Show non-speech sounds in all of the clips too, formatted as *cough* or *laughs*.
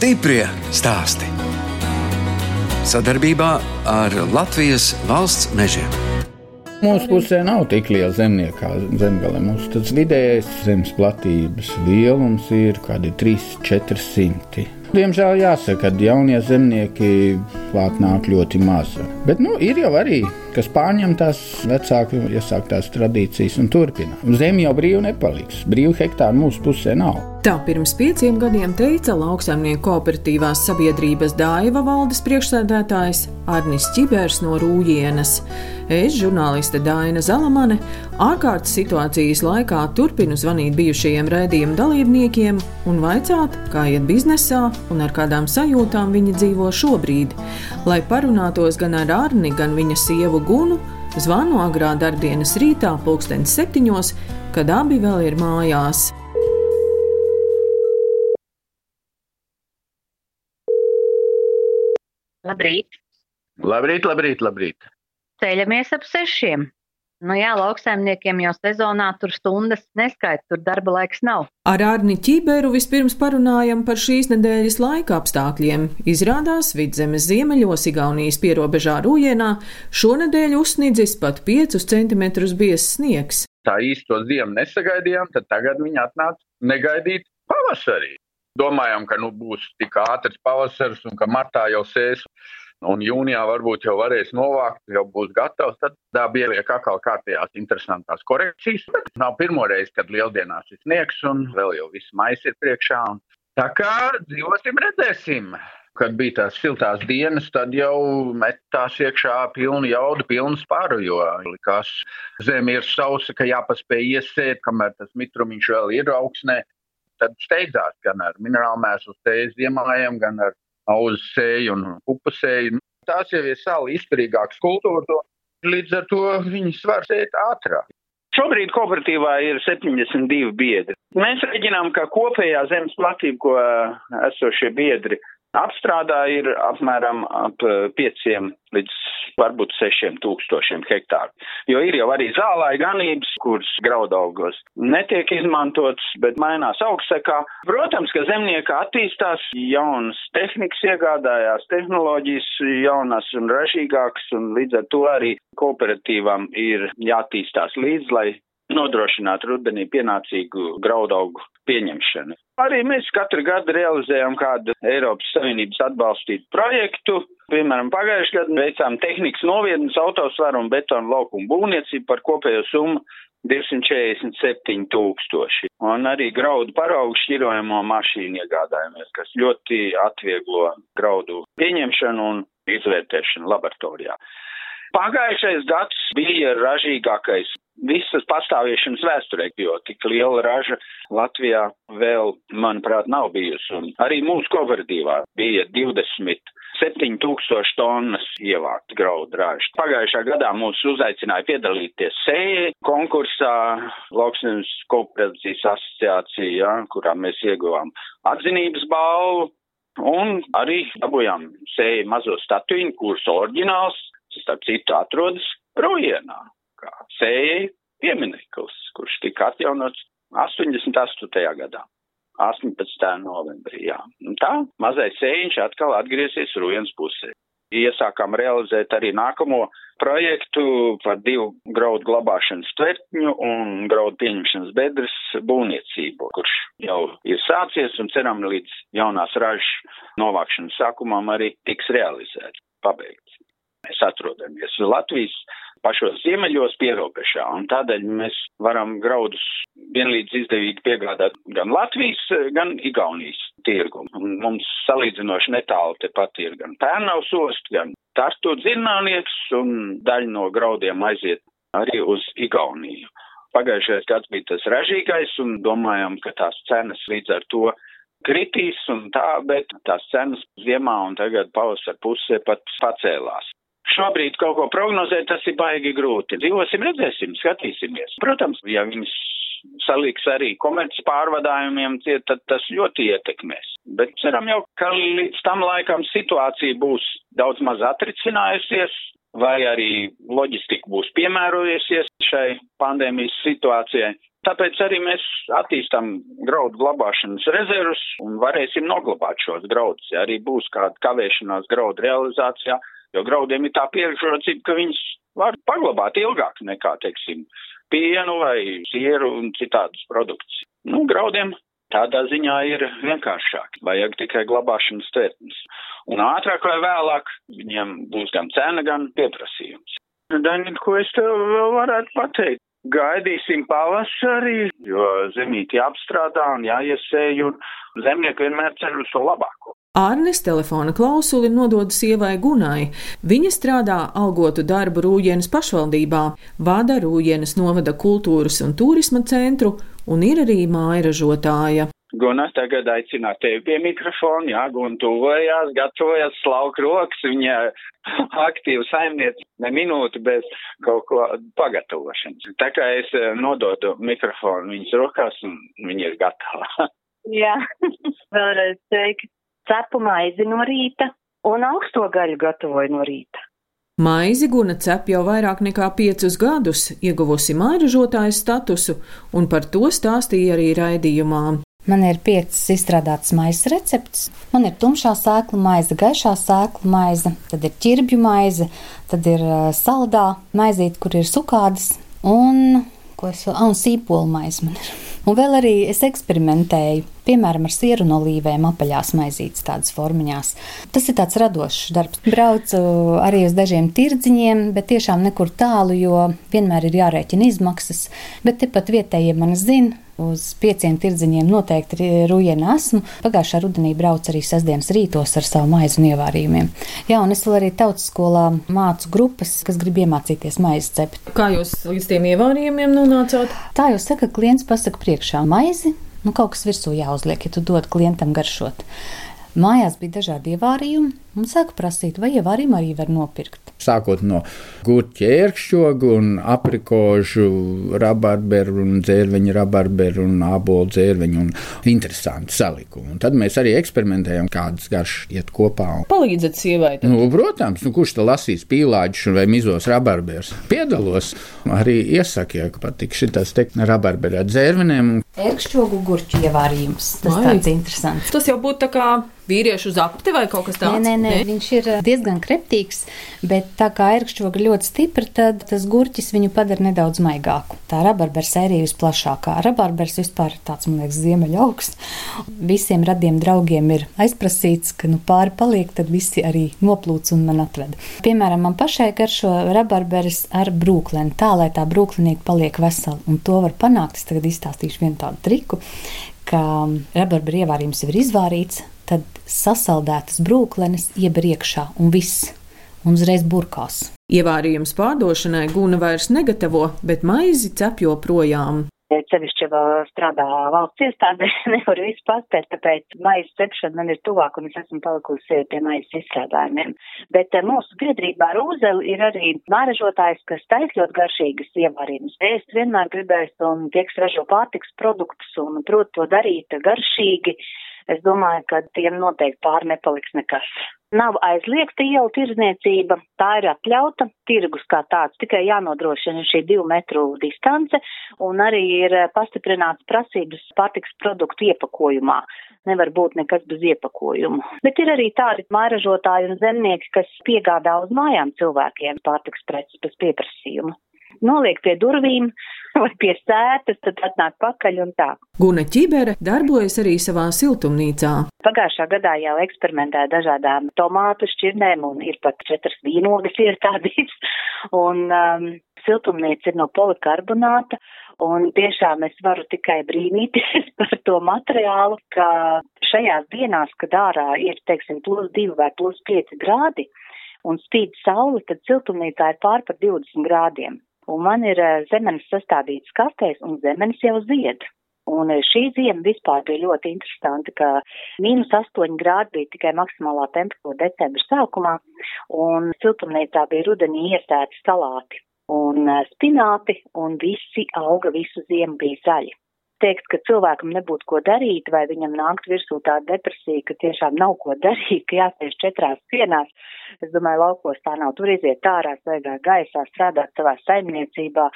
Stiprie stāsti. Sadarbībā ar Latvijas valsts mežiem. Mūsu pusē nav tik liela zemnieka kā zemgale. Mums tas vidējais zemes platības lielums ir kaut kādi 3-400. Diemžēl jāsaka, ka jaunie zemnieki klāt nāk ļoti maz. Bet nu, ir jau arī, kas pārņem tās vecāku iesāktās tradīcijas un turpina. Zeme jau brīvi nepaliks. Brīvu hektāru mūsu pusē nav. Tā pirms pieciem gadiem teica lauksaimnieku kooperatīvās sabiedrības Daiva valdes priekšsēdētājs Arnis Čibērs no Rūjienas. Es, žurnāliste Daina Zalamane, ārkārtas situācijas laikā turpinu zvanīt bijušajiem raidījuma dalībniekiem un vaicāt, kā iet biznesā un ar kādām sajūtām viņi dzīvo šobrīd. Lai parunātos gan ar Arni, gan viņa sievu Gunu, zvanu agrā darbdienas rītā, pulkstenis septiņos, kad abi vēl ir mājās. Labrīt! Labrīt, labrīt, labrīt! Ceļamies ap sešiem. Nu jā, lauksaimniekiem jau sezonā tur stundas neskaita, tur darba laiks nav. Ar Arni Čiberu vispirms parunājam par šīs nedēļas laika apstākļiem. Izrādās, vidzemes ziemeļos Igaunijas pierobežā Rūjienā šonadēļ uzsnidzis pat 5 cm biezs sniegs. Tā īsto ziemu nesagaidījām, tad tagad viņi atnāca negaidīt pavasarī. Domājām, ka nu, būs tik ātrs pavasaris un ka martā jau sēs. Un jūnijā varbūt jau varēs novākt, jau būs gatavs. Tad tā ieliek atkal kārtējās interesantās korekcijas. Bet nav pirmo reizi, kad lieldienās ir sniegs un vēl jau viss mais ir priekšā. Tā kā dzīvosim, redzēsim. Kad bija tās siltās dienas, tad jau metās iekšā pilnu jaudu, pilnu spāru, jo likās, zeme ir sausa, ka jāpaspēj iesēt, kamēr tas mitrumiņš vēl ir augsnē tad steidzās gan ar minerālu mēslu ziemājiem, gan ar auzu sēju un pupu sēju. Tās jau ir sāli izturīgākas kultūras, līdz ar to viņas var sēt ātrāk. Šobrīd kooperatīvā ir 72 biedri. Mēs rēķinām, ka kopējā zemes platība, ko esošie biedri apstrādā, ir apmēram ap 5 līdz varbūt 6 tūkstošiem hektāru. Jo ir jau arī zālāja ganības, kuras graudaugos netiek izmantotas, bet mainās augstsekā. Protams, ka zemnieka attīstās, jaunas tehnikas iegādājās, tehnoloģijas jaunas un ražīgākas, un līdz ar to arī kooperatīvām ir jātīstās līdz, lai nodrošināt rudenī pienācīgu graudaugu pieņemšanu. Arī mēs katru gadu realizējam kādu Eiropas Savienības atbalstītu projektu. Piemēram, pagājušajā gadā veicām tehnikas novietnes autosvaru un betonu laukumu būvniecību par kopējo summu 247 tūkstoši. Un arī graudu paraugu šķirojamo mašīnu iegādājamies, kas ļoti atvieglo graudu pieņemšanu un izvērtēšanu laboratorijā. Pagājušais gads bija ražīgākais visas pastāviešanas vēsturē, jo tik liela raža Latvijā vēl, manuprāt, nav bijusi. Un arī mūsu kooperatīvā bija 27 tūkstoši tonnas ievākt graudu ražu. Pagājušā gadā mūs uzaicināja piedalīties sēja konkursā Lauksnes kooperatīvas asociācija, ja, kurā mēs ieguvām atzinības balvu. Un arī dabūjām sēju mazo statuiņu, kuras oriģināls, starp citu, atrodas Rojienā kā sējai piemineklis, kurš tika atjaunots 88. gadā. 18. novembrī, jā. Un tā mazais sējiņš atkal atgriezies Rujens pusē. Iesākām realizēt arī nākamo projektu par divu graudu glabāšanas tvertņu un graudu pieņemšanas bedres būvniecību, kurš jau ir sācies un ceram līdz jaunās ražas novākšanas sākumam arī tiks realizēts, pabeigts. Mēs atrodamies Latvijas pašos ziemeļos pierobežā, un tādēļ mēs varam graudus vienlīdz izdevīgi piegādāt gan Latvijas, gan Igaunijas tirgu. Un mums salīdzinoši netālu tepat ir gan Pērnavs ost, gan Tartu dzirnānieks, un daļa no graudiem aiziet arī uz Igauniju. Pagājušais gads bija tas ražīgais, un domājam, ka tās cenas līdz ar to kritīs un tā, bet tās cenas ziemā un tagad pavasar pusē pat pacēlās. Šobrīd kaut ko prognozēt, tas ir baigi grūti. Dzīvosim, redzēsim, skatīsimies. Protams, ja viņas saliks arī komerces pārvadājumiem, tad tas ļoti ietekmēs. Bet ceram jau, ka līdz tam laikam situācija būs daudz maz atricinājusies, vai arī loģistika būs piemērojusies šai pandēmijas situācijai. Tāpēc arī mēs attīstām graudu glabāšanas rezervus un varēsim noglabāt šos graudus, ja arī būs kāda kavēšanās graudu realizācijā, jo graudiem ir tā pieredzrocība, ka viņas var paglabāt ilgāk nekā, teiksim, pienu vai sieru un citādus produktus. Nu, graudiem tādā ziņā ir vienkāršāk, vajag tikai glabāšanas tērtnes. Un ātrāk vai vēlāk viņiem būs gan cena, gan pieprasījums. Daņi, ko es tev vēl varētu pateikt? Gaidīsim pavasarī, jo zemīti jāapstrādā un jāiesēj, un zemnieki vienmēr cer uz to labāko. Ārnis telefona klausuli nodod sievai Gunai. Viņa strādā algotu darbu Rūjienas pašvaldībā, vada Rūjienas novada kultūras un turisma centru un ir arī mājražotāja. Guna tagad aicināt tevi pie mikrofona, jā, Guna tuvojās, gatavojas slauk rokas, viņa *laughs* aktīva saimniece, ne minūti bez kaut ko pagatavošanas. Tā kā es eh, nododu mikrofonu viņas rokās un viņa ir gatava. *laughs* jā, *laughs* vēlreiz teikt, cepu maizi no rīta un augsto gaļu gatavoju no rīta. Maizi Guna cep jau vairāk nekā piecus gadus, ieguvusi mairažotājas statusu, un par to stāstīja arī raidījumā. Man ir piecas izstrādātas maizes receptes. Man ir tumšā sēklu maize, gaišā sēklu maize, tad ir ķirbju maize, tad ir saldā maizīte, kur ir sukādas un, ko es ah, un sīpola maize man ir. Un vēl arī es eksperimentēju, piemēram, ar sieru un olīvēm apaļās maizītes, tādas formiņās. Tas ir tāds radošs darbs. Braucu arī uz dažiem tirdziņiem, bet tiešām nekur tālu, jo vienmēr ir jārēķina izmaksas. Bet tepat vietējie man zina, uz pieciem tirdziņiem noteikti rujienā esmu. Pagājušā rudenī braucu arī sestdienas rītos ar savu maizu un ievārījumiem. Jā, un es vēl arī tautas skolā mācu grupas, kas grib iemācīties maizi cept. Kā jūs līdz tiem ievārījumiem nonācāt? Tā jau saka, klients pasaka priekšā maizi. Nu, kaut kas virsū jāuzliek, ja tu dod klientam garšot. Mājās bija dažādi ievārījumi, un sāku prasīt, vai ievārījumu arī var nopirkt sākot no gurķa ērkšķogu un aprikožu, rabarberu un dzērveņu rabarberu un ābolu dzērveņu un interesanti salikumu. Un tad mēs arī eksperimentējam, kādas garšas iet kopā. Palīdzat sievai. Tad. Nu, protams, nu, kurš te lasīs pīlāģus vai mizos rabarberus. Piedalos arī iesaku, ja patīk šitas te rabarberu ar Ērkšķogu gurķu ievārījums. Tas Vai. tāds interesants. Tas jau būtu tā kā vīriešu zapti vai kaut kas tāds? Nē, nē, nē, viņš ir eh, diezgan kreptīgs, bet tā kā ērkšķoga ļoti stipra, tad tas gurķis viņu padara nedaudz maigāku. Tā rabarbera sērija visplašākā. Rabarbers vispār ir tāds, man liekas, ziemeļa augsts. Visiem radiem draugiem ir aizprasīts, ka nu pāri paliek, tad visi arī noplūc un man atved. Piemēram, man pašai garšo rabarberis ar brūkleni, tā lai tā brūklinīte paliek vesela. Un to var panākt, es tagad izstāstīšu vienu tādu triku, ka rabarbera ievārījums ir izvārīts, tad sasaldētas brūklenes ieber iekšā un viss, un uzreiz burkās. Ievārījums pārdošanai guna vairs negatavo, bet maizi cep joprojām. Cevišķi vēl strādā valsts iestādē, *laughs* nevaru visu paspēt, tāpēc maizes cepšana man ir tuvāk un es esmu palikusi pie maizes izstrādājumiem. Bet eh, mūsu biedrībā Rūzeli ir arī māražotājs, kas taisļot garšīgas ievārījumus. Es vienmēr gribēju un tie, kas ražo pārtiks produktus un prot to darīt garšīgi, es domāju, ka tiem noteikti pār nepaliks nekas. Nav aizliegta ielu tirzniecība, tā ir atļauta, tirgus kā tāds, tikai jānodrošina šī divu metru distance un arī ir pastiprināts prasības pārtiks produktu iepakojumā. Nevar būt nekas bez iepakojumu. Bet ir arī tādi mairažotāji un zemnieki, kas piegādā uz mājām cilvēkiem pārtiks preces bez pieprasījuma noliek pie durvīm *laughs* vai pie sētas, tad atnāk pakaļ un tā. Guna ķibere darbojas arī savā siltumnīcā. Pagājušā gadā jau eksperimentēja dažādām tomātu šķirnēm un ir pat četras vīnogas iestādīts. *laughs* Un um, siltumnīca ir no polikarbonāta. Un tiešām es varu tikai brīnīties *laughs* par to materiālu, ka šajās dienās, kad ārā ir, teiksim, plus 2 vai plus 5 grādi un spīd saule, tad siltumnīcā ir pār par 20 grādiem un man ir eh, zemenes sastādīts kastēs, un zemenes jau zied. Un eh, šī ziema vispār bija ļoti interesanta, ka mīnus 8 grādi bija tikai maksimālā temperatūra decembra sākumā, un siltumnīcā bija rudenī iesēti salāti un eh, spināti, un visi auga visu ziemu bija zaļi. Teikt, ka cilvēkam nebūtu ko darīt, vai viņam nākt virsū tāda depresija, ka tiešām nav ko darīt, ka jāsēž četrās sienās. Es domāju, laukos tā nav. Tur iziet ārā, svaigā gaisā, strādāt savā saimniecībā.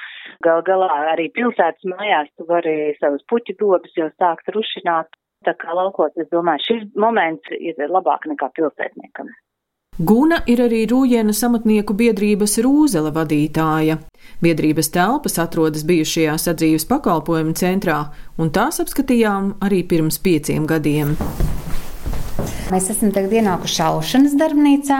Gal galā arī pilsētas mājās tu vari savus puķu dobas jau sākt rušināt. Tā kā laukos, es domāju, šis moments ir labāk nekā pilsētniekam. Guna ir arī Rūjienas amatnieku biedrības Rūzele vadītāja. Biedrības telpas atrodas bijušajā sadzīves pakalpojumu centrā, un tās apskatījām arī pirms pieciem gadiem. Mēs esam tagad ienākuši šaušanas darbnīcā,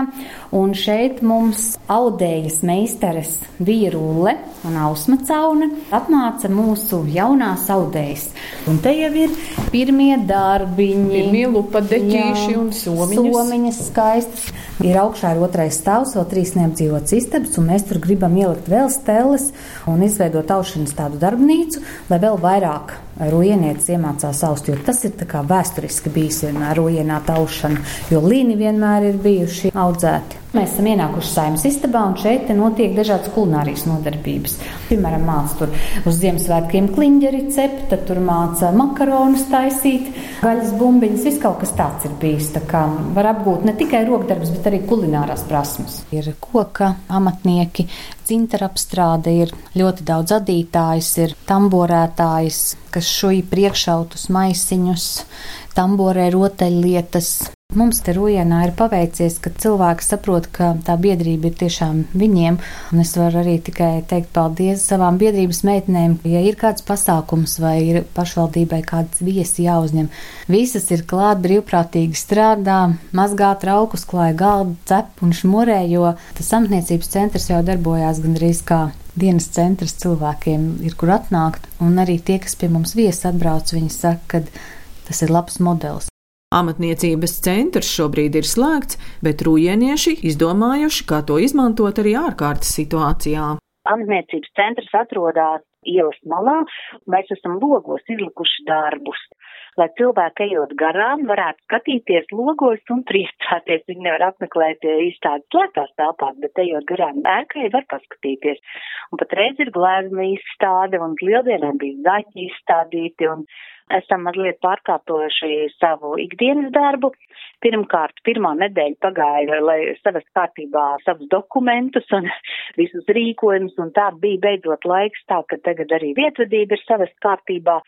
un šeit mums audējas meistares bija rulle un ausma cauna apmāca mūsu jaunās audējas. Un te jau ir pirmie darbiņi. Pirmie lupadeķīši un somiņas. Somiņas skaistas. Ir augšā ir otrais stāvs, vēl trīs neapdzīvotas istabas, un mēs tur gribam ielikt vēl stēles un izveidot aušanas tādu darbnīcu, lai vēl vairāk rujienietis iemācās aust, jo tas ir vēsturiski bijis vienmēr rujienā taušana, jo līni vienmēr ir bijuši audzēti. Mēs esam ienākuši saimnes istabā, un šeit notiek dažādas kulinārijas nodarbības. Piemēram, māca tur uz Ziemassvētkiem kliņģeri cept, tad tur māca makaronus taisīt, gaļas bumbiņas, viss kaut kas tāds ir bijis. Tā kā var apgūt ne tikai rokdarbs, bet arī kulinārās prasmes. Ir koka amatnieki, dzintara apstrāde, ir ļoti daudz adītājs, ir tamborētājs, kas šuj priekšautus maisiņus, tamborē rotaļlietas, Mums te Rujienā ir paveicies, ka cilvēki saprot, ka tā biedrība ir tiešām viņiem, un es varu arī tikai teikt paldies savām biedrības meitenēm, ja ir kāds pasākums vai ir pašvaldībai kāds viesi jāuzņem. Visas ir klāt brīvprātīgi strādā, mazgā traukus, klāja galdu, cep un šmurē, jo tas samtniecības centrs jau darbojās gandrīz kā dienas centrs cilvēkiem, ir kur atnākt, un arī tie, kas pie mums viesi atbrauc, viņi saka, ka tas ir labs modelis. Amatniecības centrs šobrīd ir slēgts, bet rūjienieši izdomājuši, kā to izmantot arī ārkārtas situācijā. Amatniecības centrs atrodas ielas malā, mēs esam logos izlikuši darbus, lai cilvēki ejot garām varētu skatīties logos un priecāties. Viņi nevar apmeklēt izstādes slēgtās telpās, bet ejot garām ēkai var paskatīties. Un patreiz ir glēzma izstāde un lieldienām bija zaķi izstādīti un esam mazliet pārkārtojuši savu ikdienas darbu. Pirmkārt, pirmā nedēļa pagāja, lai savas kārtībā savus dokumentus un *laughs* visus rīkojumus, un tā bija beidzot laiks tā, ka tagad arī vietvadība ir savas kārtībā.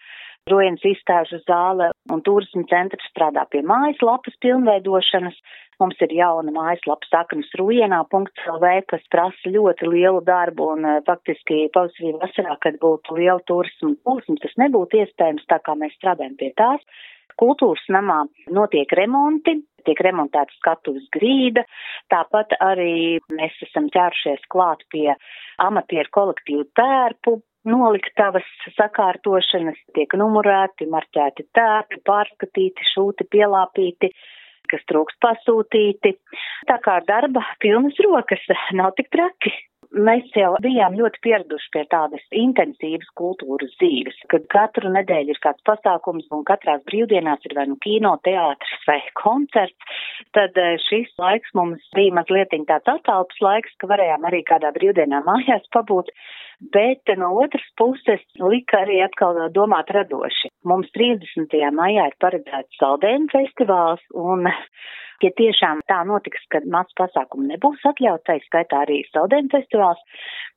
Rojens izstāžu zāle un turismu centrs strādā pie mājaslapas pilnveidošanas. Mums ir jauna mājaslapa saknes rujienā.lv, kas prasa ļoti lielu darbu un eh, faktiski pavasarī vasarā, kad būtu liela turismu plūsma, tas nebūtu iespējams, tā kā mēs strādājam pie tās. Kultūras namā notiek remonti, tiek remontēta skatuves grīda, tāpat arī mēs esam ķēršies klāt pie amatieru kolektīvu tērpu noliktavas sakārtošanas, tiek numurēti, marķēti tērpi, pārskatīti, šūti, pielāpīti kas trūkst pasūtīti. Tā kā darba pilnas rokas nav tik traki. Mēs jau bijām ļoti pieraduši pie tādas intensīvas kultūras dzīves, kad katru nedēļu ir kāds pasākums un katrās brīvdienās ir vai nu kino, teātris vai koncerts, tad eh, šis laiks mums bija mazliet tāds atalps laiks, ka varējām arī kādā brīvdienā mājās pabūt bet no otras puses lika arī atkal domāt radoši. Mums 30. maijā ir paredzēts saldējumu festivāls, un ja tiešām tā notiks, ka maz pasākumu nebūs atļauts, tā skaitā arī saldējumu festivāls,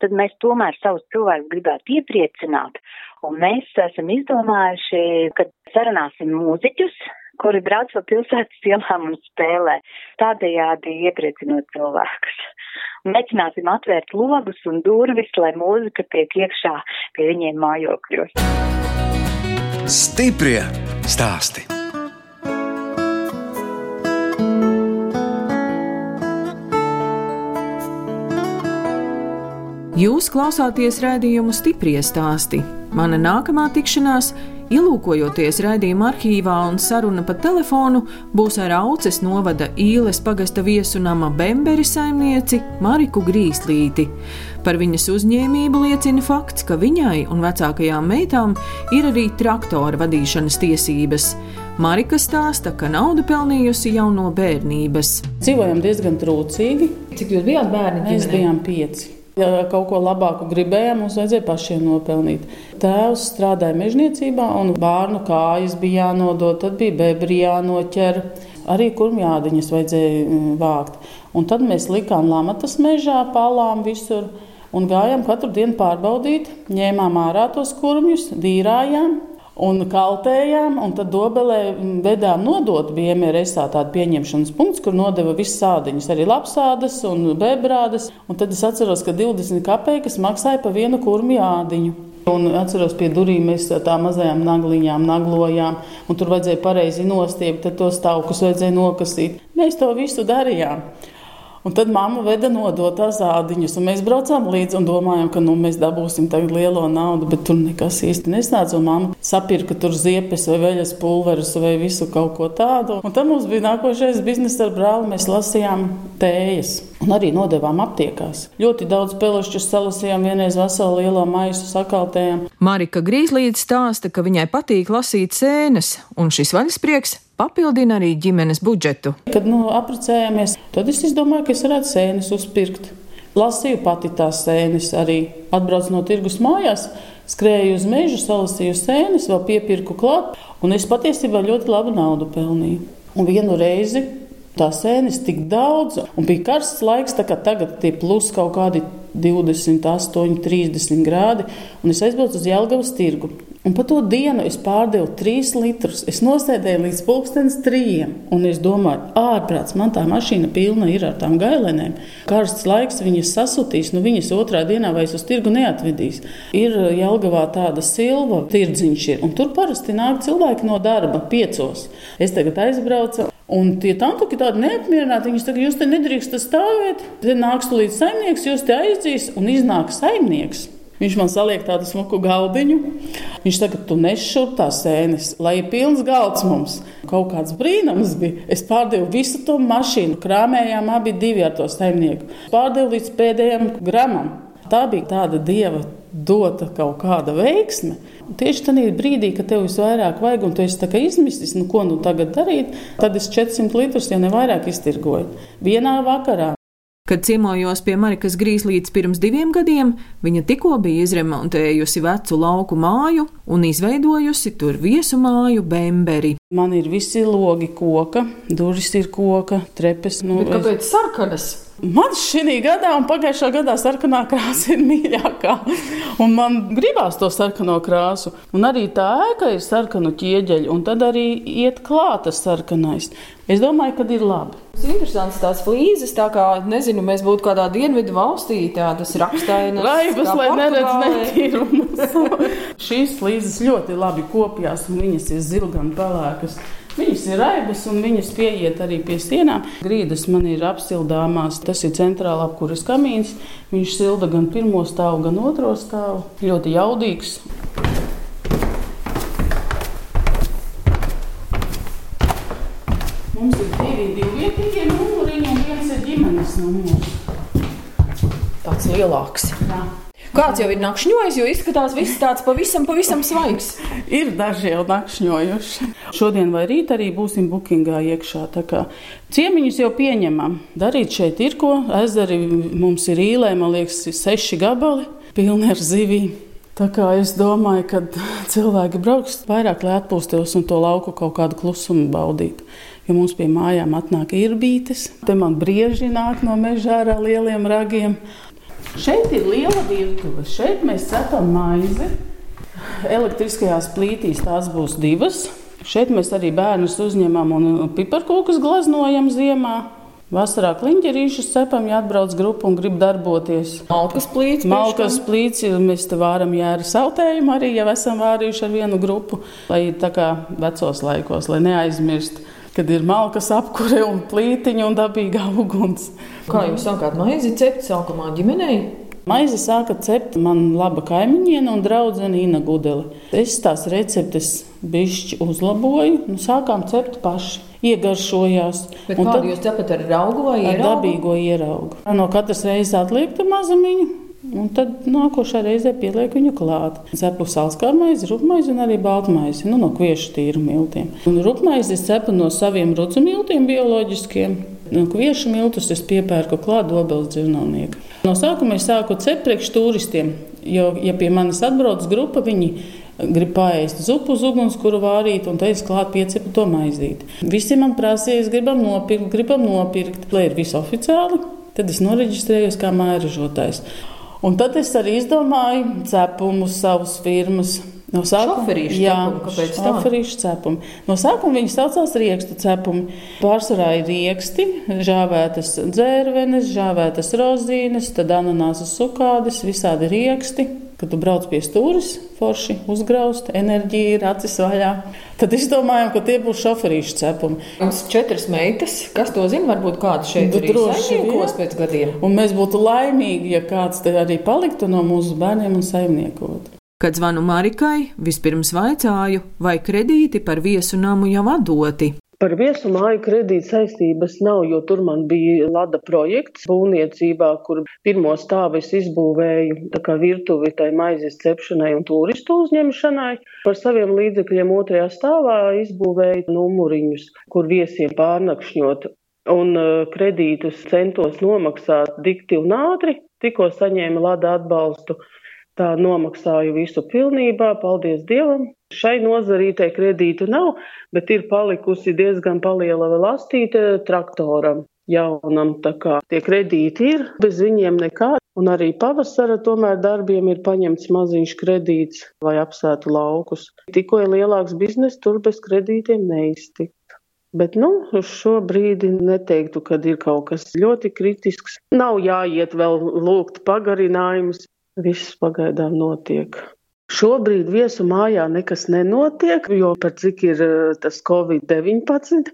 tad mēs tomēr savus cilvēkus gribētu iepriecināt, un mēs esam izdomājuši, ka sarunāsim mūziķus, kuri brauc pa pilsētas ielām un spēlē, tādējādi iepriecinot cilvēkus. Mēģināsim atvērt logus un durvis, lai mūzika tiek iekšā pie viņiem mājokļos. Stiprie stāsti! Jūs klausāties raidījumu stipri stāstī. Mana nākamā tikšanās Ielūkojoties raidījuma arhīvā un saruna pa telefonu, būs ar Auces novada īles pagasta viesunama Bemberi saimnieci Mariku Grīslīti. Par viņas uzņēmību liecina fakts, ka viņai un vecākajām meitām ir arī traktora vadīšanas tiesības. Marika stāsta, ka naudu pelnījusi jau no bērnības. Dzīvojam diezgan trūcīgi. Cik jūs bijāt bērni? Mēs bijām pieci. Ja kaut ko labāku gribējām, mums vajadzēja pašiem nopelnīt. Tēvs strādāja mežniecībā, un bērnu kājas bija jānodod, tad bija bebri jānoķer. Arī kurmjādiņas vajadzēja mm, vākt. Un tad mēs likām lamatas mežā, palām visur un gājām katru dienu pārbaudīt, ņēmām ārā tos kurmjus, dīrājām, un kaltējām, un tad dobelē vedām nodot bija MRSā tāda pieņemšanas punkts, kur nodeva visas sādiņas, arī lapsādas un bebrādas. Un tad es atceros, ka 20 kapeikas maksāja pa vienu kurmi ādiņu. Un atceros, pie durvīm mēs tām mazajām nagliņām naglojām, un tur vajadzēja pareizi nostiept, tad tos taukus vajadzēja nokasīt. Mēs to visu darījām. Un tad mamma veda nodot tās ādiņas, un mēs braucām līdzi un domājām, ka nu, mēs dabūsim tagad lielo naudu, bet tur nekas īsti nesnāca. Mamma sapirka tur ziepes vai veļas pulverus vai visu kaut ko tādu. Un tad mums bija nākošais biznesa ar brāli, mēs lasījām tējas. Un arī nodevām aptiekās. Ļoti daudz pelešķu salasījām, vienreiz veselu lielo maisu sakaltējām. Marika Grīslīte stāsta, ka viņai patīk lasīt sēnes, un šis vaļasprieks papildina arī ģimenes budžetu. Kad nu, apprecējāmies, tad es domāju, ka es varētu sēnes uzpirkt. Lasīju pati tās sēnes, arī atbraucu no tirgus mājās, skrēju uz mežu, salasīju sēnes, vēl piepirku klāt, un es patiesībā ļoti labu naudu pelnīju. Un vienu reizi tā sēnes tik daudz, un bija karsts laiks, tā kā tagad tie plus kaut kādi 28, 30 grādi, un es aizbraucu uz Jelgavas tirgu. Un pa to dienu es pārdevu trīs litrus. Es nosēdēju līdz pulkstenes trījiem. Un es domāju, ārprāts, man tā mašīna pilna ir ar tām gailenēm. Karsts laiks viņas sasutīs, nu viņas otrā dienā vairs uz tirgu neatvedīs. Ir Jelgavā tāda silva tirdziņš ir. Un tur parasti nāk cilvēki no darba piecos. Es tagad aizbraucu. Un tie tantuki tādi neapmierināti. Viņi saka, jūs te nedrīkstat stāvēt. Te nāks līdz saimnieks, jūs te aizdīs un iznāk saimnieks. Viņš man saliek tādu smuku galdiņu. Viņš saka, tu nešur tās sēnes, lai ir pilns galds mums. Kaut kāds brīnums bija. Es pārdevu visu to mašīnu, krāmējām abi divi ar to saimnieku. Pārdevu līdz pēdējiem gramam. Tā bija tāda dieva dota kaut kāda veiksme. Tieši tajā brīdī, kad tev visvairāk vajag, un tu esi izmisis, nu ko nu tagad darīt, tad es 400 litrus, ja ne vairāk, iztirgoju vienā vakarā. Kad ciemojos pie Marikas Grīslītes pirms diviem gadiem, viņa tikko bija izremontējusi vecu lauku māju un izveidojusi tur viesu māju Bemberi. Man ir visi logi koka, durvis ir koka, trepes. Nu, Bet kāpēc es... sarkanas? Man šī gada un pagājušā gadā sarkanā krāsa ir mīļākā. Un man gribās to sarkano krāsu. Un arī tā ēka ir sarkanu ķieģeļu, un tad arī iet klāta sarkanais. Es domāju, ka ir labi. Tas ir interesants tās flīzes, tā kā, nezinu, mēs būtu kādā dienvidu valstī, tādas rakstainas. Raibas, lai neredz netīrumus. *laughs* Šīs flīzes ļoti labi kopjās, un viņas ir zilgan pelēkas. Viņas ir raibas un viņas pieiet arī pie sienām. Grīdas man ir apsildāmās. Tas ir centrālā apkuras kamīns. Viņš silda gan pirmo stāvu, gan otro stāvu. Ļoti jaudīgs. Mums ir divi divvietīgie numuriņi un viens ir ģimenes numurs. Tāds lielāks. Jā. Kāds jau ir nakšņojis, jo izskatās viss tāds pavisam, pavisam svaigs. ir daži jau nakšņojuši. Šodien vai rīt arī būsim bookingā iekšā. Ciemiņus jau pieņemam. Darīt šeit ir ko. Ezeri mums ir īlē, man liekas, seši gabali pilni ar zivīm. Tā kā es domāju, ka cilvēki brauks vairāk, lai atpūstos un to lauku kaut kādu klusumu baudītu. Jo mums pie mājām atnāk īrbītes, te man brieži nāk no mežā ar lieliem ragiem. Šeit ir liela virtuve. Šeit mēs cepam maizi. Elektriskajās plītīs tās būs divas. Šeit mēs arī bērnus uzņemam un piparkūkus glaznojam ziemā. Vasarā kliņķerīšus cepam, ja atbrauc grupa un grib darboties. Malkas plīts. Malkas plīts, mēs te vāram jēra sautējumu arī, ja esam vārījuši ar vienu grupu, lai tā kā vecos laikos, lai neaizmirst kad ir malkas apkure un plītiņa un dabīgā uguns. Kā jūs sākāt maizi cept sākumā ģimenei? Maizi sāka cept man laba kaimiņiene un draudzene Ina Gudele. Es tās receptes bišķi uzlaboju, nu sākām cept paši. Iegaršojās. Kādu tad, jūs cepat ar augu vai ieraugu? Ar dabīgo ieraugu. No katras reizes atliekta mazumiņu, Un tad nākošā reizē pieliek viņu klāt. Cepu sālskā maizi, rupmaizi un arī baltmaizi nu, no kviešu tīru miltiem. Un rupmaizi cepu no saviem rucu miltiem bioloģiskiem. No kviešu miltus es piepērku klāt dobeles dzīvnieka. No sākuma es sāku cept priekš turistiem, jo, ja pie manis atbrauc grupa, viņi grib paēst zupu uz ugunskura vārīt, un tad es klāt piecepu to maizīti. Visi man prasīja, es gribam nopirkt, gribam nopirkt, lai ir viss oficiāli, tad es noreģistrējos kā mājražotājs. Un tad es arī izdomāju cepumus savas firmas. No sākuma šoferīšu cepumi. No sākuma viņi saucās riekstu cepumi. Pārsvarā ir rieksti, žāvētas dzērvenes, žāvētas rozīnes, tad ananāsas sukādes, visādi rieksti. Kad tu brauc pie stūres, forši uzgraust, enerģija ir acis vaļā. Tad izdomājām, ka tie būs šoferīšu cepumi. Mums ir četras meitas, kas to zina, varbūt kāda šeit ir saimniekos pēc gadiem. Un mēs būtu laimīgi, ja kāds te arī paliktu no mūsu bērniem un saimniekot. Kad zvanu Marikai, vispirms vaicāju, vai kredīti par viesu namu jau atdoti. Par viesu māju kredīta saistības nav, jo tur man bija Lada projekts būvniecībā, kur pirmo stāvu es izbūvēju tā kā virtuvi tai maizes cepšanai un turistu uzņemšanai. Par saviem līdzekļiem otrajā stāvā izbūvēju numuriņus, kur viesiem pārnakšņot. Un uh, kredītus centos nomaksāt dikti un ātri, tikko saņēma Lada atbalstu. Tā nomaksāju visu pilnībā, paldies Dievam, Šai nozarītē kredītu nav, bet ir palikusi diezgan paliela lastīte traktoram jaunam. Tā kā tie kredīti ir, bez viņiem nekā. Un arī pavasara tomēr darbiem ir paņemts maziņš kredīts, lai apsētu laukus. Tikko ir lielāks biznes, tur bez kredītiem neiztikt. Bet, nu, uz šo brīdi neteiktu, ka ir kaut kas ļoti kritisks. Nav jāiet vēl lūgt pagarinājumus. Viss pagaidām notiek. Šobrīd viesu mājā nekas nenotiek, jo par cik ir eh, tas Covid-19,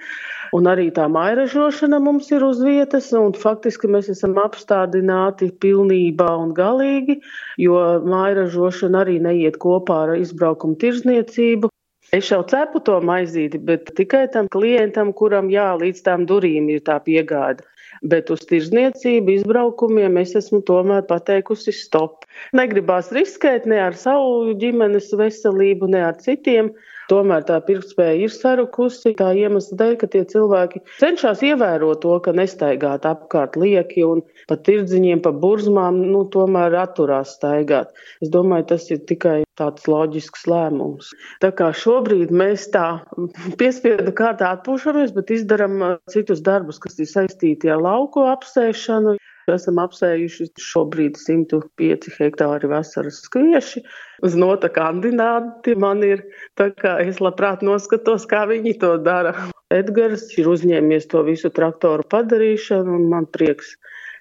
un arī tā mairažošana mums ir uz vietas, un faktiski mēs esam apstādināti pilnībā un galīgi, jo mairažošana arī neiet kopā ar izbraukumu tirzniecību. Es jau cepu to maizīti, bet tikai tam klientam, kuram jā, līdz tām durīm ir tā piegāda bet uz tirzniecību, izbraukumiem es esmu tomēr pateikusi stop. Negribās riskēt ne ar savu ģimenes veselību, ne ar citiem. Tomēr tā pirktspēja ir sarukusi tā iemesla dēļ, ka tie cilvēki cenšas ievērot to, ka nestaigāt apkārt lieki un pa tirdziņiem, pa burzmām, nu, tomēr atturās staigāt. Es domāju, tas ir tikai tāds loģisks lēmums. Tā kā šobrīd mēs tā *laughs* piespiedu kārtā atpūšamies, bet izdaram uh, citus darbus, kas ir saistīti ar lauku apsēšanu. Esam apsējuši šobrīd 105 hektāri vasaras skvieši. Uz nota kandidāti man ir, tā kā es labprāt noskatos, kā viņi to dara. Edgars ir uzņēmies to visu traktoru padarīšanu un man prieks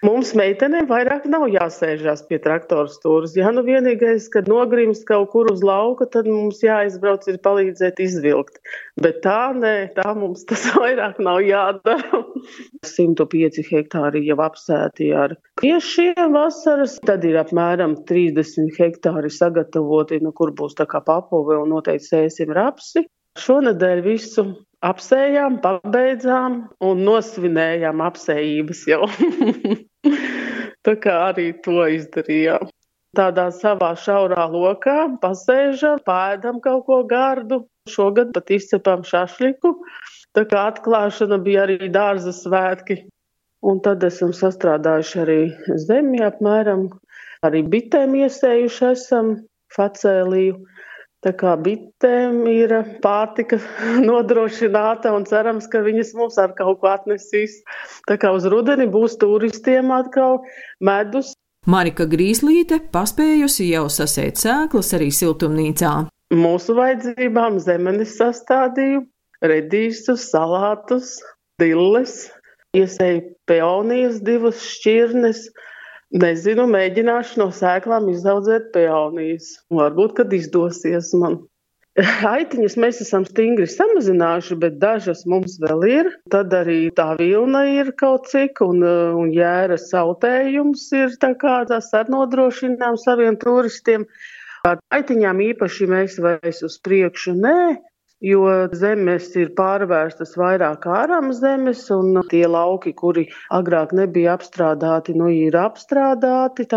Mums meitenēm vairāk nav jāsēžās pie traktora stūres. Jā, nu vienīgais, kad nogrimst kaut kur uz lauka, tad mums jāizbrauc ir palīdzēt izvilkt. Bet tā nē, tā mums tas *laughs* vairāk nav jādara. *laughs* 105 hektāri jau apsēti ar kviešiem vasaras, tad ir apmēram 30 hektāri sagatavoti, nu kur būs tā kā papove un noteikti sēsim rapsi. Šonadēļ visu apsējām, pabeidzām un nosvinējām apsējības jau. *laughs* *laughs* Tā kā arī to izdarījām. Tādā savā šaurā lokā pasēžam, pēdam kaut ko gardu. Šogad pat izcepām šašliku. Tā kā atklāšana bija arī dārza svētki. Un tad esam sastrādājuši arī zemi apmēram. Arī bitēm iesējuši esam facēliju. Tā kā bitēm ir pārtika *laughs* nodrošināta un cerams, ka viņas mums ar kaut ko atnesīs. Tā kā uz rudeni būs turistiem atkal medus. Marika Grīslīte paspējusi jau sasēt sēklas arī siltumnīcā. Mūsu vajadzībām zemenes sastādīju, redīšus, salātus, dilles, iesēju peonijas divas šķirnes, Nezinu, mēģināšu no sēklām izaudzēt peonijas. Varbūt, kad izdosies man. *laughs* Aitiņas mēs esam stingri samazinājuši, bet dažas mums vēl ir. Tad arī tā vilna ir kaut cik, un, un jēra sautējums ir tā kā tas ar nodrošinām saviem turistiem. Ar aitiņām īpaši mēs vairs uz priekšu nē, jo zemes ir pārvērstas vairāk ārām zemes, un tie lauki, kuri agrāk nebija apstrādāti, nu ir apstrādāti.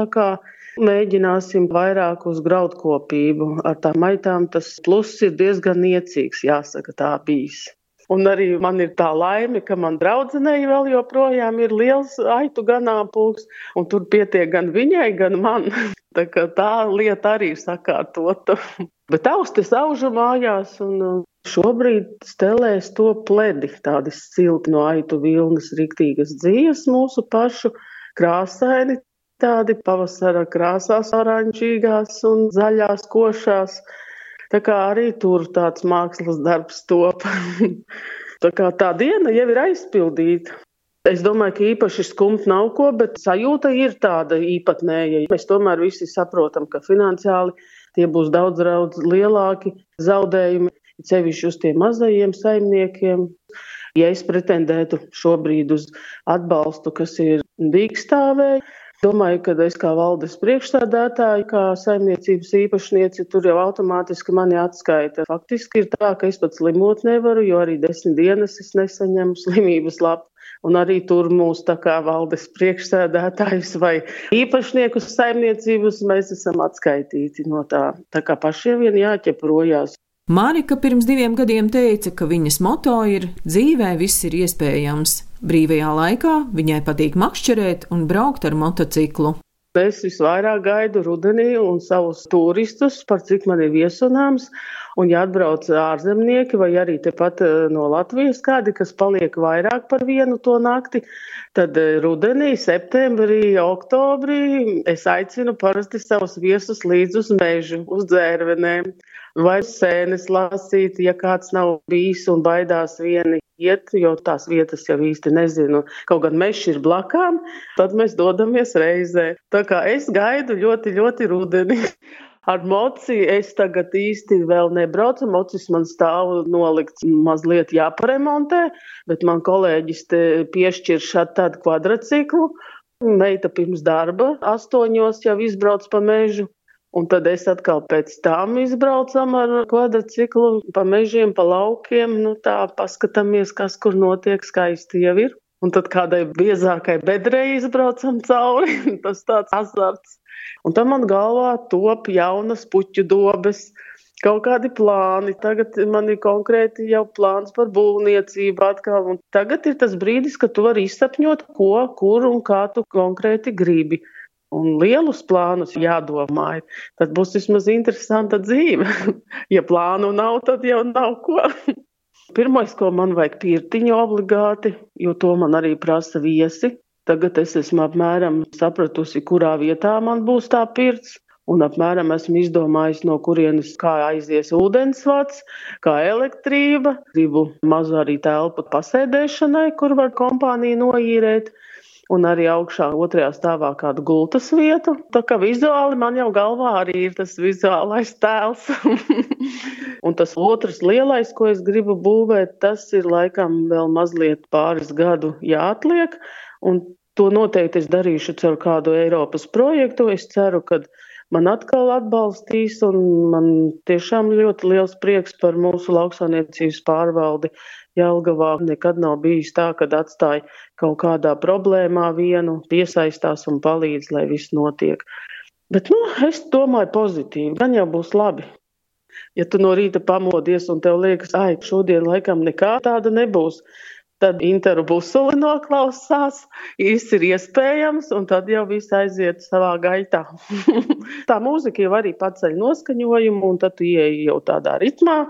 Mēģināsim vairāk uz graudkopību. Ar tām aitām tas pluss ir diezgan niecīgs, jāsaka, tā bijis. Un arī man ir tā laime, ka man draudzenei vēl joprojām ir liels aitu ganāmpulks, un tur pietiek gan viņai, gan man. *laughs* Tā, tā lieta arī sakārtota. *laughs* Bet austes aužu mājās, un uh, šobrīd stelēs to pledi, tādi silti no aitu vilnas, riktīgas dzīves mūsu pašu, krāsaini, tādi pavasara krāsās, oranžīgās un zaļās košās. Tā kā arī tur tāds mākslas darbs top. *laughs* tā kā tā diena jau ir aizpildīta. Es domāju, ka īpaši skumt nav ko, bet sajūta ir tāda īpatnēja. Mēs tomēr visi saprotam, ka finansiāli tie būs daudz, daudz lielāki zaudējumi, cevišķi uz tiem mazajiem saimniekiem. Ja es pretendētu šobrīd uz atbalstu, kas ir dīkstāvēji, Domāju, ka es kā valdes priekšstādātāja, kā saimniecības īpašniece, tur jau automātiski mani atskaita. Faktiski ir tā, ka es pat slimot nevaru, jo arī desmit dienas es nesaņemu slimības lapu. Un arī tur mūsu tā kā valdes priekšsēdētājus vai īpašniekus saimniecības mēs esam atskaitīti no tā. Tā kā pašiem vien jāķeprojās. Marika pirms diviem gadiem teica, ka viņas moto ir dzīvē viss ir iespējams. Brīvajā laikā viņai patīk makšķerēt un braukt ar motociklu. Es visvairāk gaidu rudenī un savus turistus, par cik man ir viesunāms. Un, ja atbrauc ārzemnieki vai arī tepat eh, no Latvijas kādi, kas paliek vairāk par vienu to nakti, tad eh, rudenī, septembrī, oktobrī es aicinu parasti savus viesus līdz uz mežu, uz dzērvenēm vai sēnes lasīt, ja kāds nav bijis un baidās vieni iet, jo tās vietas jau īsti nezinu. Kaut gan mežs ir blakām, tad mēs dodamies reizē. Tā kā es gaidu ļoti, ļoti rudeni. *laughs* Ar mociju es tagad īsti vēl nebraucu. Mocis man stāv nolikts mazliet jāparemontē, bet man kolēģis te piešķir šādu tādu kvadraciklu. Meita pirms darba astoņos jau izbrauc pa mežu. Un tad es atkal pēc tam izbraucam ar kvadrciklu pa mežiem, pa laukiem, nu tā paskatāmies, kas kur notiek, skaisti jau ir. Un tad kādai biezākai bedrei izbraucam cauri, *laughs* tas tāds azarts. Un tam man galvā top jaunas puķu dobes, kaut kādi plāni. Tagad man ir konkrēti jau plāns par būvniecību atkal. Un tagad ir tas brīdis, kad tu vari izsapņot, ko, kur un kā tu konkrēti gribi un lielus plānus jādomā, tad būs vismaz interesanta dzīve. *laughs* ja plānu nav, tad jau nav ko. *laughs* Pirmais, ko man vajag pirtiņu obligāti, jo to man arī prasa viesi. Tagad es esmu apmēram sapratusi, kurā vietā man būs tā pirts. Un apmēram esmu izdomājis, no kurienes kā aizies ūdensvats, kā elektrība. Gribu mazu arī telpu pasēdēšanai, kur var kompāniju noīrēt un arī augšā otrajā stāvā kādu gultas vietu. Tā kā vizuāli man jau galvā arī ir tas vizuālais tēls. *laughs* un tas otrs lielais, ko es gribu būvēt, tas ir laikam vēl mazliet pāris gadu jāatliek. Un to noteikti es darīšu caur kādu Eiropas projektu. Es ceru, ka man atkal atbalstīs, un man tiešām ļoti liels prieks par mūsu lauksainiecības pārvaldi Jelgavā. Nekad nav bijis tā, kad atstāja kaut kādā problēmā vienu, iesaistās un palīdz, lai viss notiek. Bet, nu, es domāju pozitīvi, gan jau būs labi. Ja tu no rīta pamodies un tev liekas, ai, šodien laikam nekā tāda nebūs, tad interu busuli noklausās, viss ir iespējams, un tad jau viss aiziet savā gaitā. *laughs* tā mūzika jau arī paceļ noskaņojumu, un tad tu ieeji jau tādā ritmā.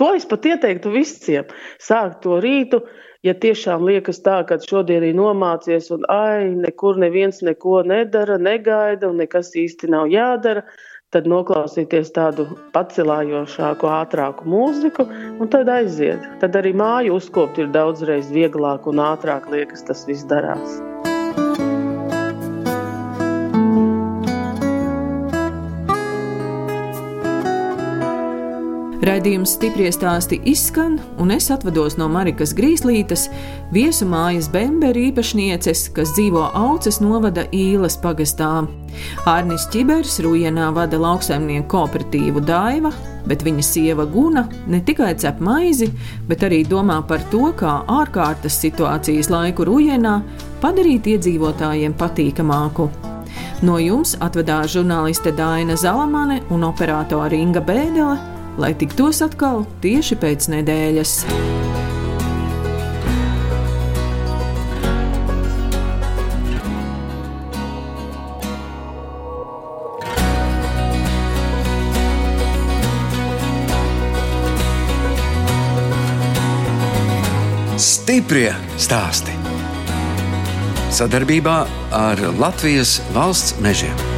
To es pat ieteiktu visiem. Sākt to rītu, ja tiešām liekas tā, ka šodien ir nomācies un ai, nekur neviens neko nedara, negaida un nekas īsti nav jādara tad noklausīties tādu pacelājošāku, ātrāku mūziku, un tad aiziet. Tad arī māju uzkopt ir daudzreiz vieglāk un ātrāk liekas tas viss darās. Raidījums stipri stāsti izskan, un es atvados no Marikas Grīslītes, viesu mājas Bembera īpašnieces, kas dzīvo Auces novada īles pagastā. Ārnis Čibers Rujenā vada lauksaimnieku kooperatīvu Daiva, bet viņa sieva Guna ne tikai cep maizi, bet arī domā par to, kā ārkārtas situācijas laiku Rujenā padarīt iedzīvotājiem patīkamāku. No jums atvedās žurnāliste Dāna Zalamane un operātore Inga Bēdele lai tiktos atkal tieši pēc nedēļas. Stiprie stāsti sadarbībā ar Latvijas valsts mežiem.